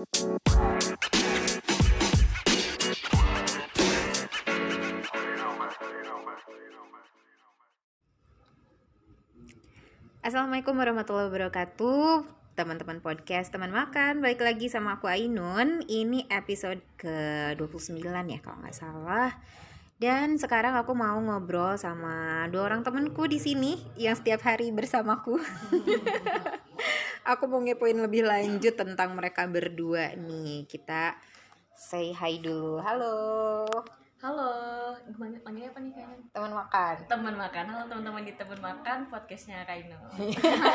Assalamualaikum warahmatullahi wabarakatuh. Teman-teman podcast, teman makan Balik lagi sama aku Ainun. Ini episode ke-29 ya kalau nggak salah. Dan sekarang aku mau ngobrol sama dua orang temanku di sini Yang setiap hari bersamaku Aku mau ngepoin lebih lanjut tentang mereka berdua nih. Kita say hi dulu. Halo. Halo, gimana? Panggilnya apa nih kayaknya? teman makan. Teman makan. Halo teman-teman di teman makan podcastnya Kaino.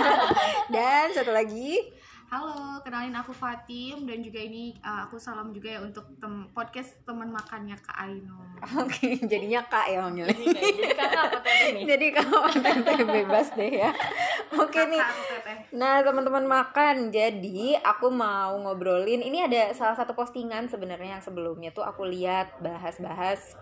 Dan satu lagi Halo, kenalin aku Fatim dan juga ini uh, aku salam juga ya untuk tem podcast teman makannya Kak Aino. Oke, jadinya kak ya manggilnya Jadi kakak apa tadi nih? Jadi teteh bebas deh ya. Oke nih. Aku teteh. Nah, teman-teman makan. Jadi, aku mau ngobrolin. Ini ada salah satu postingan sebenarnya yang sebelumnya tuh aku lihat bahas-bahas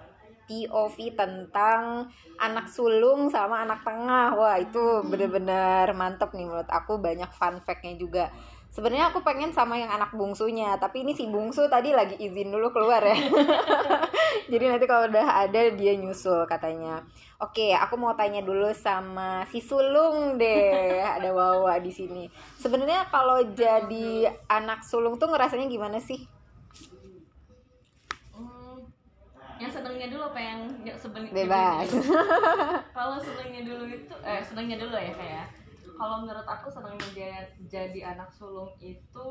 POV tentang anak sulung sama anak tengah. Wah, itu bener-bener mantep nih menurut aku banyak fun fact-nya juga. Sebenarnya aku pengen sama yang anak bungsunya, tapi ini si bungsu tadi lagi izin dulu keluar ya. Jadi nanti kalau udah ada dia nyusul katanya. Oke, aku mau tanya dulu sama si sulung deh. Ada Wawa di sini. Sebenarnya kalau jadi anak sulung tuh ngerasanya gimana sih? Hmm, yang senengnya dulu apa yang nggak seneng Bebas. Kalau senengnya dulu itu, eh senengnya dulu ya kayak. Kalau menurut aku senengnya dia jadi anak sulung itu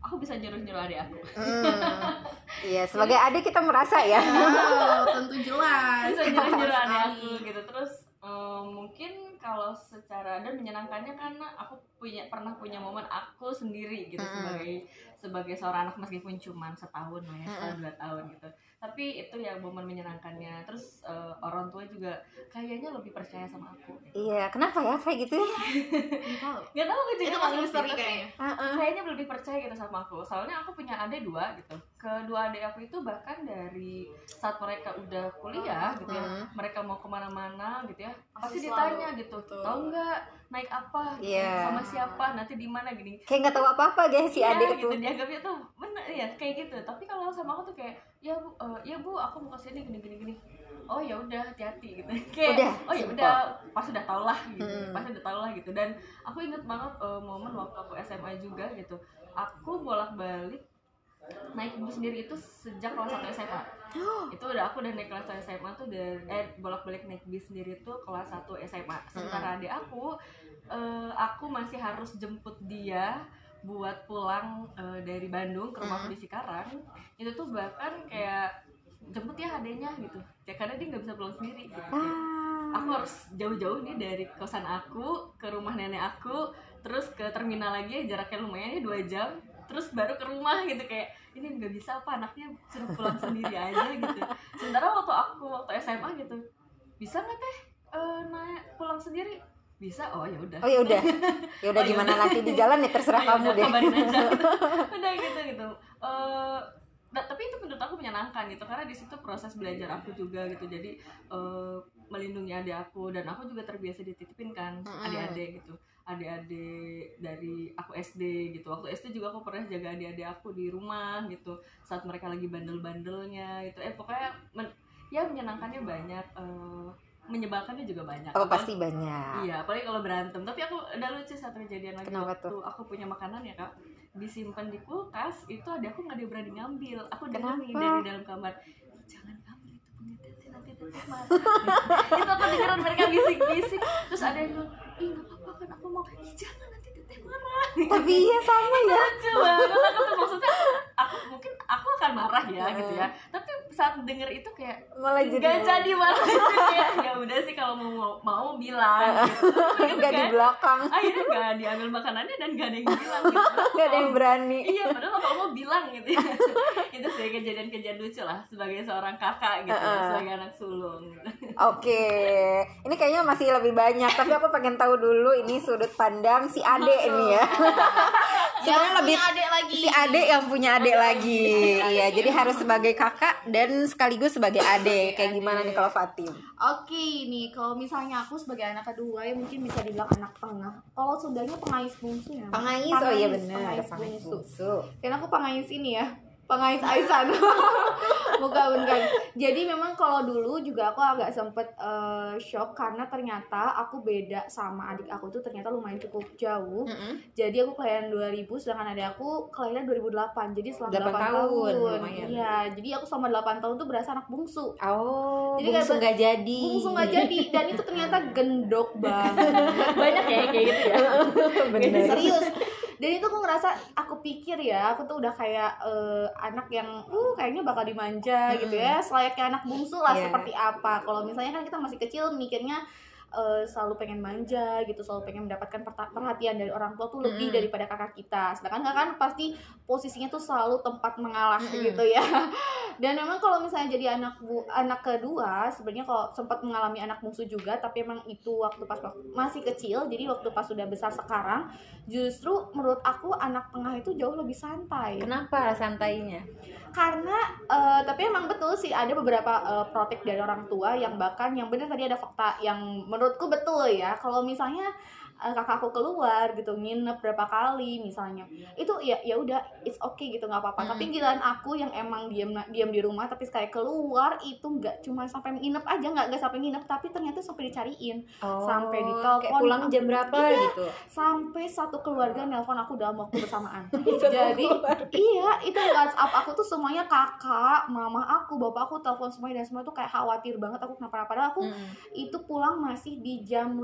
aku bisa nyuruh-nyuruh adik aku. Hmm, iya, sebagai adik kita merasa ya. Oh, tentu jelas. bisa nyuruh-nyuruh adik aku gitu. Terus eh, mungkin kalau secara dan menyenangkannya karena aku punya pernah punya momen aku sendiri gitu Mm-mm. sebagai sebagai seorang anak meskipun cuma setahun lah ya setahun Mm-mm. dua tahun gitu tapi itu yang momen menyenangkannya terus eh, orang tua juga kayaknya lebih percaya sama aku Iya, kenapa ya kayak gitu ya? Nggak tahu. nggak tahu aku juga Itu masih misteri kayaknya. Heeh. kayaknya lebih percaya gitu sama aku soalnya aku punya adik dua gitu kedua adik aku itu bahkan dari saat mereka udah kuliah gitu ya Hmm. mereka mau ke mana-mana gitu ya pasti Pasti ditanya gitu tahu nggak naik apa gitu, Iya. sama siapa nanti di mana gini. Kayak nggak tahu apa-apa guys si Iya, adik gitu tuh. dianggapnya tuh bener ya kayak gitu. Tapi kalau sama aku tuh kayak ya bu eh, ya bu aku mau ke sini gini gini gini. Oh ya udah hati-hati gitu. Kayak Udah, oh ya udah pas udah tau lah gitu. Hmm. pas udah tau lah gitu. Dan aku inget banget eh, momen waktu aku SMA juga gitu. Aku bolak-balik naik bus sendiri itu sejak kelas 1 SMA itu udah aku udah naik kelas 1 SMA tuh dari eh bolak-balik naik bis sendiri tuh kelas 1 SMA sementara adik aku eh, aku masih harus jemput dia buat pulang eh, dari Bandung ke rumahku di Cikarang. Itu tuh bahkan kayak jemput ya adanya gitu. Ya karena dia nggak bisa pulang sendiri. Gitu. Aku harus jauh-jauh nih dari kosan aku ke rumah nenek aku terus ke terminal lagi jaraknya lumayan ya dua jam terus baru ke rumah gitu kayak ini nggak bisa apa anaknya suruh pulang sendiri aja gitu sementara waktu aku waktu SMA gitu bisa nggak teh eh, naik pulang sendiri bisa oh ya udah Oh ya udah. Ya udah Oh, ya gimana udah. nanti di jalan ya terserah Oh, ya kamu udah, deh. kabarin aja. udah gitu gitu Eh, nah, tapi itu menurut aku menyenangkan gitu karena di situ proses belajar aku juga gitu jadi eh, melindungi adik aku dan aku juga terbiasa dititipin kan adik-adik gitu adik-adik dari aku SD gitu waktu SD juga aku pernah jaga adik-adik aku di rumah gitu saat mereka lagi bandel-bandelnya gitu eh pokoknya men- ya menyenangkannya banyak eh, menyebalkannya juga banyak Oh pasti banyak. Iya, apalagi kalau berantem. Tapi aku udah lucu satu kejadian lagi Kenapa waktu aku punya makanan ya kak, disimpan di kulkas. Itu ada aku nggak ada berani ngambil. Aku dengar nih dari dalam kamar, jangan ambil itu punya tete nanti tete marah. itu aku dengeran mereka bisik-bisik. Terus ada yang bilang, ih nggak apa-apa kan aku mau, ih jangan nanti tete marah. Tapi iya sama ya. Lucu banget. Aku tuh maksudnya aku mungkin aku akan marah ya gitu ya. Tapi saat denger itu kayak Malah jadi Gak jadi malah kayak ya udah sih kalau mau mau bilang gitu. Gitu Gak di kan. belakang. akhirnya gak diambil makanannya dan gak ada yang bilang gitu Gak ada yang berani. iya padahal kalau mau bilang gitu ya. itu sih kejadian-kejadian lucu lah sebagai seorang kakak gitu Uh-uh. sebagai anak sulung gitu. Oke, ini kayaknya masih lebih banyak. Tapi aku pengen tahu dulu ini sudut pandang si Ade ini ya. Sebenarnya lebih adik lagi. si Ade yang punya adik lagi. Iya, jadi harus sebagai kakak dan sekaligus sebagai adik. Kayak Adik. gimana nih kalau Fatim? Oke nih, kalau misalnya aku sebagai anak kedua ya mungkin bisa dibilang anak tengah. Kalau sudahnya pengais bungsu ya. Pengais, oh iya Pengais, bener, pengais pengais bungsu. bungsu. Karena aku pengais ini ya, pengais Aisan. bukan bukan. Jadi memang kalau dulu juga aku agak sempet eh, shock karena ternyata aku beda sama adik aku tuh ternyata lumayan cukup jauh. Mm-mm. Jadi aku kelahiran 2000 sedangkan adik aku kelahiran 2008. Jadi selama 8, 8 tahun, tahun. lumayan. Iya, jadi aku selama 8 tahun tuh berasa anak bungsu. Oh, Jadi bungsu nggak jadi. Bungsu nggak jadi dan itu ternyata gendok banget. banyak ya kayak gitu ya Bener. serius dan itu aku ngerasa aku pikir ya aku tuh udah kayak eh, anak yang uh kayaknya bakal dimanja gitu ya selayaknya anak bungsu lah Iya. seperti apa kalau misalnya kan kita masih kecil mikirnya eh, selalu pengen manja gitu selalu pengen mendapatkan perhatian dari orang tua tuh lebih Mm-mm. daripada kakak kita sedangkan kakak kan pasti posisinya tuh selalu tempat mengalah Mm-mm. gitu ya dan memang kalau misalnya jadi anak bu anak kedua sebenarnya kalau sempat mengalami anak bungsu juga tapi emang itu waktu pas masih kecil jadi waktu pas sudah besar sekarang justru menurut aku anak tengah itu jauh lebih santai Kenapa santainya? karena eh, tapi emang betul sih ada beberapa eh, protek dari orang tua yang bahkan yang benar tadi ada fakta yang menurutku betul ya. Kalau misalnya kakakku keluar gitu nginep berapa kali misalnya itu ya ya udah it's okay gitu nggak apa-apa Mm. tapi giliran aku yang emang diam diam di rumah tapi sekali keluar itu nggak cuma sampai nginep aja nggak nggak sampai nginep tapi ternyata sampai dicariin Oh, Sampai ditelepon. Kayak pulang jam berapa Iya. gitu. sampai satu keluarga nelpon aku dalam waktu bersamaan jadi iya itu WhatsApp aku tuh semuanya kakak mama aku bapak aku telepon semuanya dan semua tuh kayak khawatir banget aku kenapa padahal aku Mm. itu pulang masih di jam 5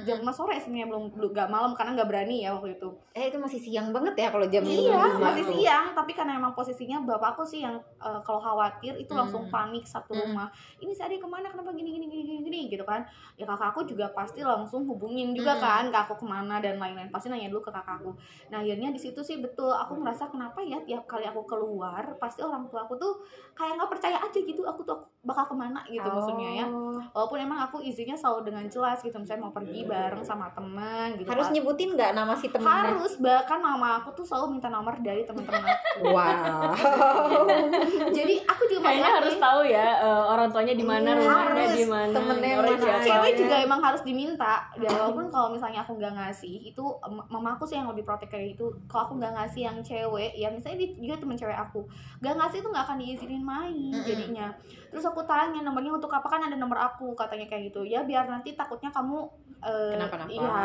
jam 5 sore sebenarnya belum belum gak malam karena nggak berani ya waktu itu. Eh itu masih siang banget ya kalau jam iya masih siang. Tapi karena emang posisinya bapak aku sih yang eh, kalau khawatir itu langsung Hmm. panik satu Hmm. rumah. Ini si adik ke mana? Kenapa gini gini gini gini gini? gitu kan. Ya kakak aku juga pasti langsung hubungin juga Hmm. kan ke aku ke mana? dan lain-lain. Pasti nanya dulu ke kakakku. Nah akhirnya di situ sih betul aku ngerasa kenapa ya tiap kali aku keluar pasti orang tua aku tuh kayak nggak percaya aja gitu aku tuh bakal ke mana? gitu maksudnya ya. Oh. walaupun emang aku izinnya selalu dengan jelas gitu misalnya mau pergi bareng sama teman gitu. Harus kan. nyebutin nggak nama si temennya? harus bahkan mama aku tuh selalu minta nomor dari teman-teman aku. Wow. jadi aku juga kayaknya harus tahu ya eh, orang tuanya di mana Iya, rumahnya di mana Temennya orang mana cewek juga emang harus diminta. Dan walaupun kalau misalnya aku nggak ngasih itu mama aku sih yang lebih protek kayak itu kalau aku nggak ngasih yang cewek ya misalnya dia juga temen cewek aku. Nggak ngasih itu nggak akan diizinin main Mm-mm. jadinya. Terus aku tanya nomornya untuk apa? Kan ada nomor aku katanya kayak gitu. Ya biar nanti takutnya kamu eh, Kenapa-napa. iya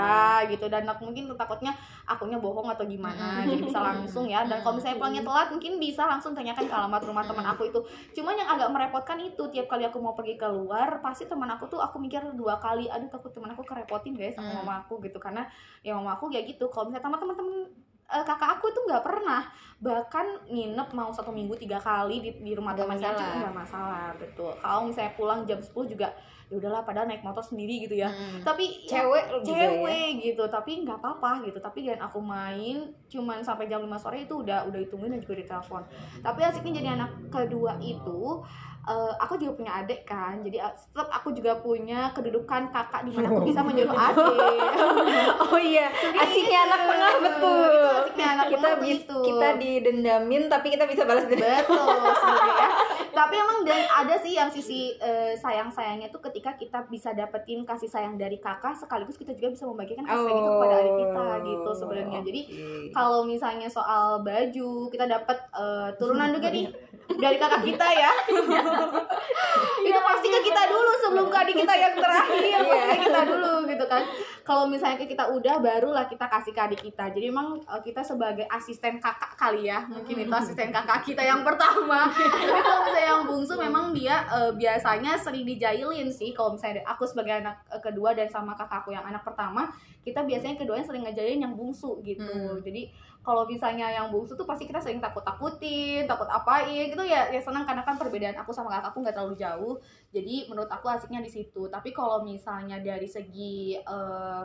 gitu. Dan aku mungkin takutnya akunya bohong atau gimana. Jadi bisa langsung ya. Dan kalau misalnya pulangnya telat mungkin bisa langsung tanyakan ke alamat rumah teman aku itu. Cuman yang agak merepotkan itu tiap kali aku mau pergi keluar pasti teman aku tuh aku mikir dua kali aduh takut teman aku kerepotin guys sama Hmm. mama aku gitu. Karena ya mama aku kayak gitu. Kalau misalnya sama teman-teman eh, kakak aku itu nggak pernah. Bahkan nginep mau satu minggu tiga kali di, di rumah temannya itu nggak masalah betul. Kalau misalnya pulang jam 10 juga ya udahlah padahal naik motor sendiri gitu ya Mm. tapi ya, Cewek ya? cewek gitu tapi nggak apa-apa gitu tapi dan aku main cuman sampai jam 5 sore itu udah udah ditungguin dan juga ditelepon tapi asiknya jadi anak kedua itu eh, aku juga punya adik kan jadi eh, tetap aku juga punya kedudukan kakak di mana aku bisa menyuruh adik Oh iya, asiknya anak tengah betul. Itu asiknya anak kita tengah bis, begitu. kita didendamin tapi kita bisa balas dendam. betul sebenarnya ya tapi emang dan ada sih yang sisi eh, sayang sayangnya tuh ketika kita bisa dapetin kasih sayang dari kakak sekaligus kita juga bisa membagikan kasih sayang itu kepada adik kita gitu sebenarnya. Jadi Oke. kalau misalnya soal baju kita dapat eh, turunan juga nih dari kakak kita ya. Itu pasti ke kita dulu sebelum ke adik kita yang terakhir pasti ke kita dulu gitu kan. Kalau misalnya ke kita udah barulah kita kasih ke adik kita. Jadi emang eh, kita sebagai asisten kakak kali ya. Mungkin itu asisten kakak kita yang pertama. Tapi kalau misalnya yang bungsu memang dia eh, biasanya sering dijailin sih. Kalau misalnya aku sebagai anak eh, kedua dan sama kakakku yang anak pertama kita biasanya keduanya sering ngejailin yang bungsu gitu. Hmm. jadi kalau misalnya yang bungsu tuh pasti kita sering takut takutin takut apain gitu ya ya senang karena kan perbedaan aku sama kakakku nggak terlalu jauh. Jadi menurut aku asiknya di situ. Tapi kalau misalnya dari segi eh,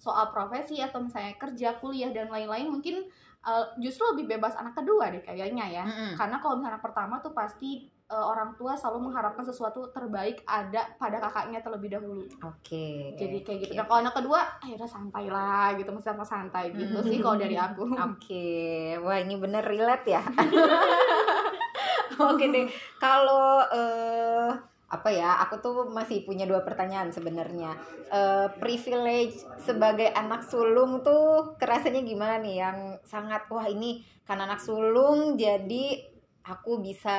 soal profesi atau misalnya kerja kuliah dan lain-lain mungkin eh, justru lebih bebas anak kedua deh kayaknya ya. Mm-mm. karena kalau misalnya anak pertama tuh pasti eh, orang tua selalu mengharapkan sesuatu terbaik ada pada kakaknya terlebih dahulu Oke. jadi kayak gitu Oke. nah kalau anak kedua udah santai lah gitu mesti sama santai gitu sih kalau dari aku Oke, wah ini bener relate ya. Oke deh. Kalau eh, apa ya? Aku tuh masih punya dua pertanyaan sebenarnya. Eh, privilege sebagai anak sulung tuh kerasanya gimana nih? Yang sangat wah ini kan anak sulung jadi aku bisa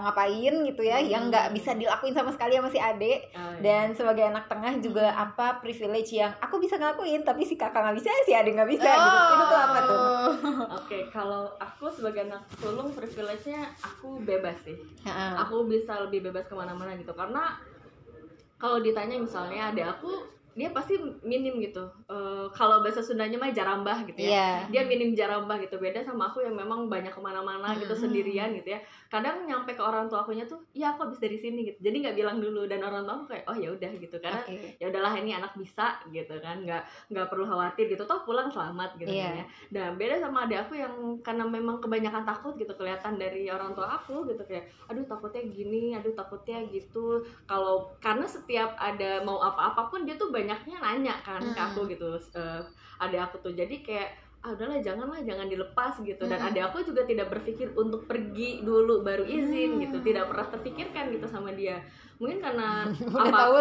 ngapain gitu ya yang nggak bisa dilakuin sama sekali sama si ade. Oh, iya. dan sebagai anak tengah juga apa privilege yang aku bisa ngelakuin tapi si kakak nggak bisa si ade nggak bisa gitu. Itu tuh apa tuh? Oke, kalau aku sebagai anak sulung privilege-nya aku bebas sih. Heeh. Aku bisa lebih bebas ke mana-mana gitu. Karena kalau ditanya misalnya ada aku dia pasti minim gitu. Eh, kalau bahasa Sundanya mah jarambah gitu ya. Iya. Dia minim jarambah gitu. Beda sama aku yang memang banyak ke mana-mana gitu Mm-mm. sendirian gitu ya. Kadang nyampe ke orang tua akunya tuh, ya aku habis dari sini gitu. Jadi nggak bilang dulu dan orang tua aku kayak, oh ya udah gitu karena Oke. ya udahlah ini anak bisa gitu kan nggak nggak perlu khawatir gitu toh pulang selamat gitu Iya. kan ya dan beda sama adik aku yang karena memang kebanyakan takut gitu kelihatan dari orang tua aku gitu kayak aduh takutnya gini aduh takutnya gitu kalau karena setiap ada mau apa-apa pun dia tuh banyaknya nanya kan ke Mm. aku gitu eh, adik aku tuh jadi kayak ah udahlah janganlah jangan dilepas gitu dan Mm. adik aku juga tidak berpikir untuk pergi dulu baru izin Mm. gitu tidak pernah terpikirkan gitu sama dia mungkin karena udah apa- tahu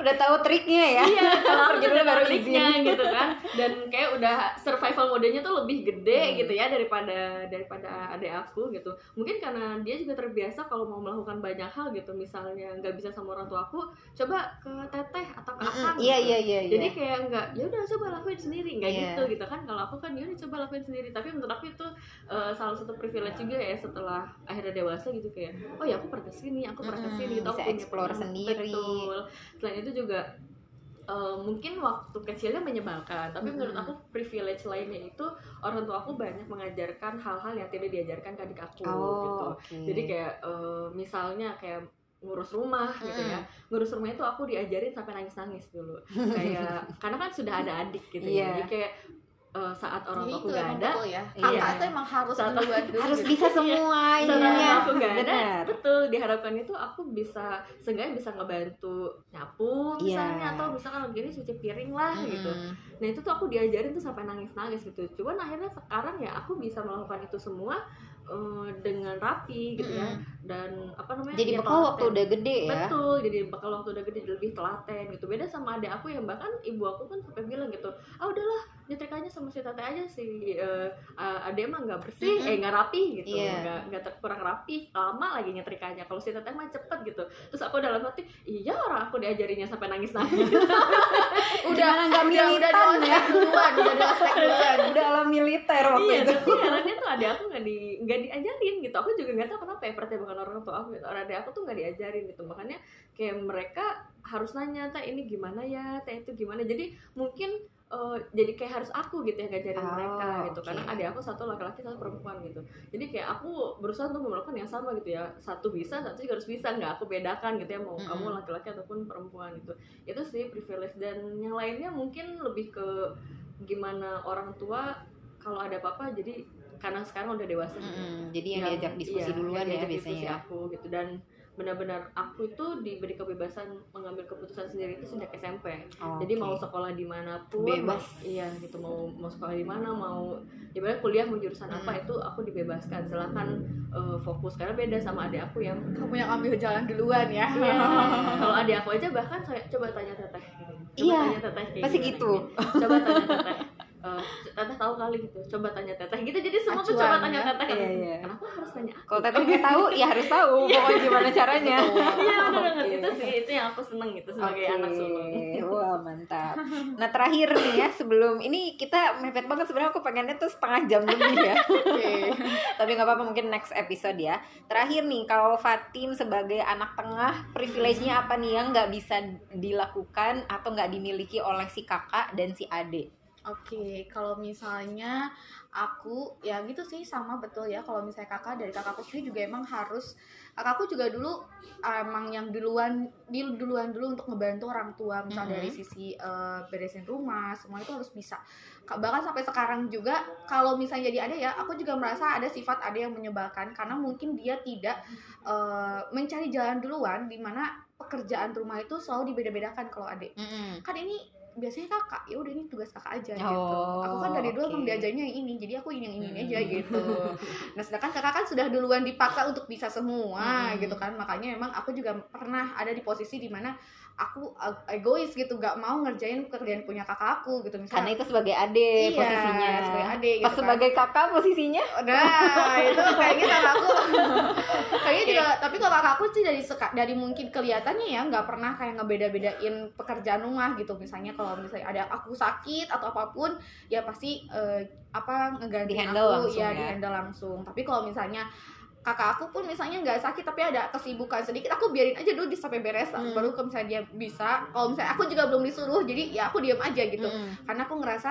udah tahu triknya ya. Iya dulu udah baru baru gitu kan. Dan kayak udah survival modenya tuh lebih gede Hmm. gitu ya daripada daripada adik aku gitu. Mungkin karena dia juga terbiasa kalau mau melakukan banyak hal gitu. Misalnya nggak bisa sama orang tua aku coba ke teteh atau ke akang iya gitu. iya iya jadi iya. kayak nggak ya udah coba lakuin sendiri. Nggak Iya. gitu gitu kan. Kalau aku kan ya udah coba lakuin sendiri. Tapi menurut aku itu eh, salah satu privilege juga ya setelah akhirnya dewasa gitu kayak oh ya aku pernah ke sini aku pernah ke sini gitu, aku punya explore pengalaman." sendiri. betul selain itu juga eh, mungkin waktu kecilnya menyebalkan tapi menurut Mm-mm. aku privilege lainnya itu orang tua aku banyak mengajarkan hal-hal yang tidak diajarkan ke adik aku gitu oh oke jadi kayak eh, misalnya kayak ngurus rumah gitu ya ngurus rumah itu aku diajarin sampai nangis nangis dulu kayak karena kan sudah ada adik gitu Iya. ya jadi kayak eh, saat orang Ya tua aku itu nggak emang ada betul ya. Iya. Kakak tuh emang harus Saat- duluan dulu. harus gitu. bisa semua saat orang ininya tua aku nggak ada benar betul diharapkan itu aku bisa seenggaknya bisa ngebantu nyapu misalnya Iya. atau misalkan lagi ini cuci piring lah gitu Mm-mm. nah itu tuh aku diajarin tuh sampai nangis nangis gitu cuman akhirnya sekarang ya aku bisa melakukan itu semua eh, dengan rapi gitu ya Mm-mm. dan apa namanya jadi ya, bekal waktu udah gede ya betul jadi bakal waktu udah gede lebih telaten gitu beda sama adik aku yang bahkan ibu aku kan sampai bilang gitu ah udahlah nyetrikanya sama si tete aja si eh, uh, adek mah nggak bersih Mm-mm. eh nggak rapi gitu. Iya. nggak nggak kurang rapi lama lagi nyetrikanya kalau si tete mah cepet gitu. Terus aku dalam hati iya orang aku diajarinya sampai nangis nangis udah nggak udah udah ya. duluan, udah di ospek duluan. udah ala militer waktu iya itu. tapi herannya tuh adik aku nggak di nggak diajarin gitu. Aku juga nggak tahu kenapa ya pertimbangan orang tua aku gitu. Orang adik aku tuh nggak diajarin gitu. Makanya kayak mereka harus nanya teh ini gimana ya? Teh itu gimana? Jadi mungkin eh, jadi kayak harus aku gitu yang ngajarin Oh, mereka gitu oke. karena adik aku satu laki-laki satu perempuan gitu jadi kayak aku berusaha untuk melakukan yang sama gitu ya satu bisa satu juga harus bisa nggak aku bedakan gitu ya mau Mm-mm. kamu laki-laki ataupun perempuan gitu itu sih privilege dan yang lainnya mungkin lebih ke gimana orang tua kalau ada apa-apa jadi karena sekarang udah dewasa gitu. Mm-mm. jadi yang, Yang- diajak diskusi iya, duluan ya biasanya diskusi ya aku gitu dan benar-benar aku itu diberi kebebasan mengambil keputusan sendiri itu sejak SMP jadi Oke. mau sekolah di mana pun Bebas. mau- iya gitu mau mau sekolah di mana mau ibarat kuliah mau jurusan apa Mm. itu aku dibebaskan silakan eh, fokus karena beda sama adik aku yang Kamu yang ambil jalan duluan ya. Iya. kalau adik aku aja bahkan saya coba tanya teteh gitu. coba Iya, tanya teteh pasti gimana, gitu. coba tanya teteh Eh, teteh tahu kali gitu coba tanya teteh gitu jadi semua tuh Acuan, coba tanya ya. teteh Iya, iya. kenapa harus tanya aku kalau teteh nggak tahu ya harus tahu pokoknya gimana caranya iya benar banget Oke. itu sih itu yang aku seneng gitu sebagai Oke. anak sulung Wah mantap. Nah terakhir nih ya sebelum ini kita mepet banget sebenarnya aku pengennya tuh setengah jam lebih ya. Oke. Tapi nggak apa-apa mungkin next episode ya. Terakhir nih kalau Fatim sebagai anak tengah privilege-nya apa nih yang nggak bisa dilakukan atau nggak dimiliki oleh si kakak dan si adik? Oke, kalau misalnya aku ya gitu sih sama betul ya. Kalau misalnya kakak dari kakakku sendiri juga emang harus kakakku juga dulu emang yang duluan di duluan dulu untuk ngebantu orang tua. Misal Mhm. dari sisi eh, beresin rumah semua itu harus bisa. Ka- bahkan sampai sekarang juga kalau misalnya jadi ada ya aku juga merasa ada sifat ada yang menyebalkan. Karena mungkin dia tidak eh, mencari jalan duluan di mana pekerjaan rumah itu selalu dibeda-bedakan kalau adik. Kan ini biasanya kakak ya udah ini tugas kakak aja gitu Oh, aku kan dari dulu oke. emang diajarnya yang ini jadi aku ini yang ini Hmm. aja gitu nah sedangkan kakak kan sudah duluan dipaksa untuk bisa semua Hmm. gitu kan makanya memang aku juga pernah ada di posisi di mana aku egois gitu nggak mau ngerjain pekerjaan punya kakak aku gitu karena misalnya itu sebagai adik Iya, posisinya. sebagai adik pas gitu kan. sebagai kakak posisinya? Nah, itu kayaknya kakak aku. Kayaknya juga tapi kalau kakak aku sih dari dari mungkin kelihatannya ya nggak pernah kayak ngebeda-bedain pekerjaan rumah gitu. Misalnya kalau misalnya ada aku sakit atau apa pun ya pasti eh, apa ngeganti aku. langsung ya ya. di handle langsung. Tapi kalau misalnya kakak aku pun misalnya nggak sakit tapi ada kesibukan sedikit aku biarin aja dulu sampai beres Hmm. baru kalau misalnya dia bisa kalau misalnya aku juga belum disuruh jadi ya aku diam aja gitu Mm-mm. karena aku ngerasa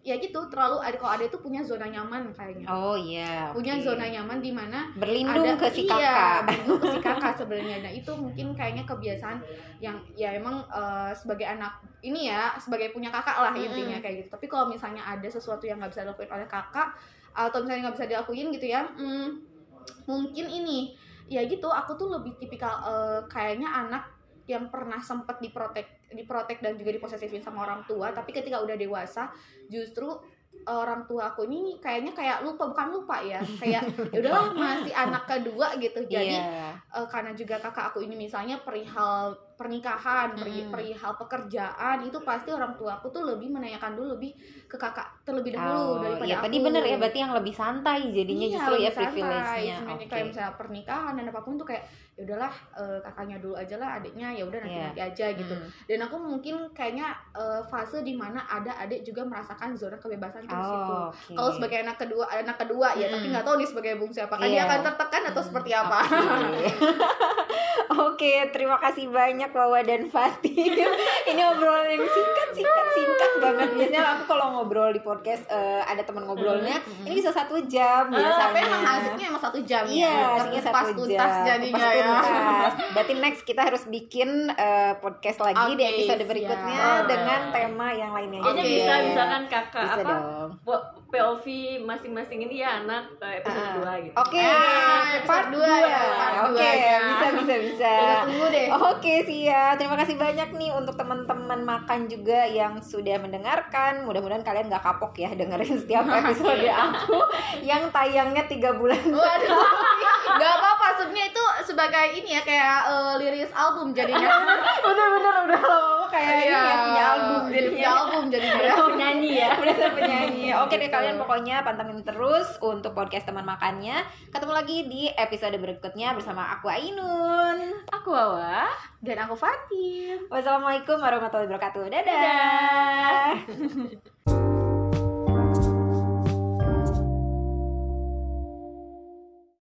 ya gitu terlalu ada kalau ada itu punya zona nyaman kayaknya oh iya punya oke. zona nyaman di mana berlindung ada ke si iya, kakak berlindung ke si kakak sebenarnya nah itu mungkin kayaknya kebiasaan yang ya emang eh, sebagai anak ini ya sebagai punya kakak lah Mm-mm. intinya kayak gitu tapi kalau misalnya ada sesuatu yang nggak bisa dilakuin oleh kakak atau misalnya nggak bisa dilakuin gitu ya hmm, mungkin ini ya gitu aku tuh lebih tipikal eh, kayaknya anak yang pernah sempat diprotek diprotek dan juga diposesifin sama orang tua tapi ketika udah dewasa justru orang tua aku ini kayaknya kayak lupa bukan lupa ya kayak ya udahlah masih anak kedua gitu. Jadi iya. eh, karena juga kakak aku ini misalnya perihal pernikahan Mm-mm. perihal pekerjaan itu pasti orang tua aku tuh lebih menanyakan dulu lebih ke kakak terlebih dahulu Oh, daripada iya aku tadi bener ya berarti yang lebih santai jadinya Iya, justru ya privilege-nya oke kayak misalnya pernikahan dan apa pun tuh kayak ya udahlah eh, kakaknya dulu aja lah adiknya ya udah nanti Iya. nanti aja gitu Mm. dan aku mungkin kayaknya eh, fase di mana ada adik juga merasakan zona kebebasan tuh situ Oh, oke. kalau sebagai anak kedua anak kedua ya tapi Mm-mm. nggak tahu nih sebagai bungsu apakah Iya. dia akan tertekan atau Hmm, seperti apa Oke. Oke, terima kasih banyak Wawa dan Fatih. Ini obrolan yang singkat, singkat, singkat banget. Biasanya aku kalau ngobrol di podcast eh, ada teman ngobrolnya, Mm-mm. ini bisa satu jam biasanya. tapi emang asiknya emang satu jam Iya, ya Kupas satu tuntas jam. jadinya Kupas ya tuntas. Berarti next kita harus bikin eh, podcast lagi di Oke, episode siap. berikutnya Boleh. dengan tema yang lainnya. Kayaknya Oke. bisa misalkan kakak Bisa apa dong. Po- POV masing-masing ini ya anak eh, episode Ah. 2 gitu. Oke, Ah, episode part dua 2 ya, part Oke, bisa bisa bisa. tunggu deh Oke siap, terima kasih banyak nih untuk teman-teman makan juga yang sudah mendengarkan. Mudah-mudahan kalian gak kapok ya dengerin setiap episode aku yang tayangnya tiga bulan. Waduh, nggak apa-apa sebenarnya itu sebagai ini ya kayak eh, liris album jadinya. Bener-bener udah lama kayak ini ya punya album Iya, jadinya. punya album jadinya. ya. Penyanyi ya. Sama penyanyi. Oke deh Gitu. kalian pokoknya pantengin terus untuk podcast teman makannya. Ketemu lagi di episode berikutnya bersama aku Ainun. Aku Wawa. Dan aku Fatim. Wassalamualaikum warahmatullahi wabarakatuh. Dadah. Dadah.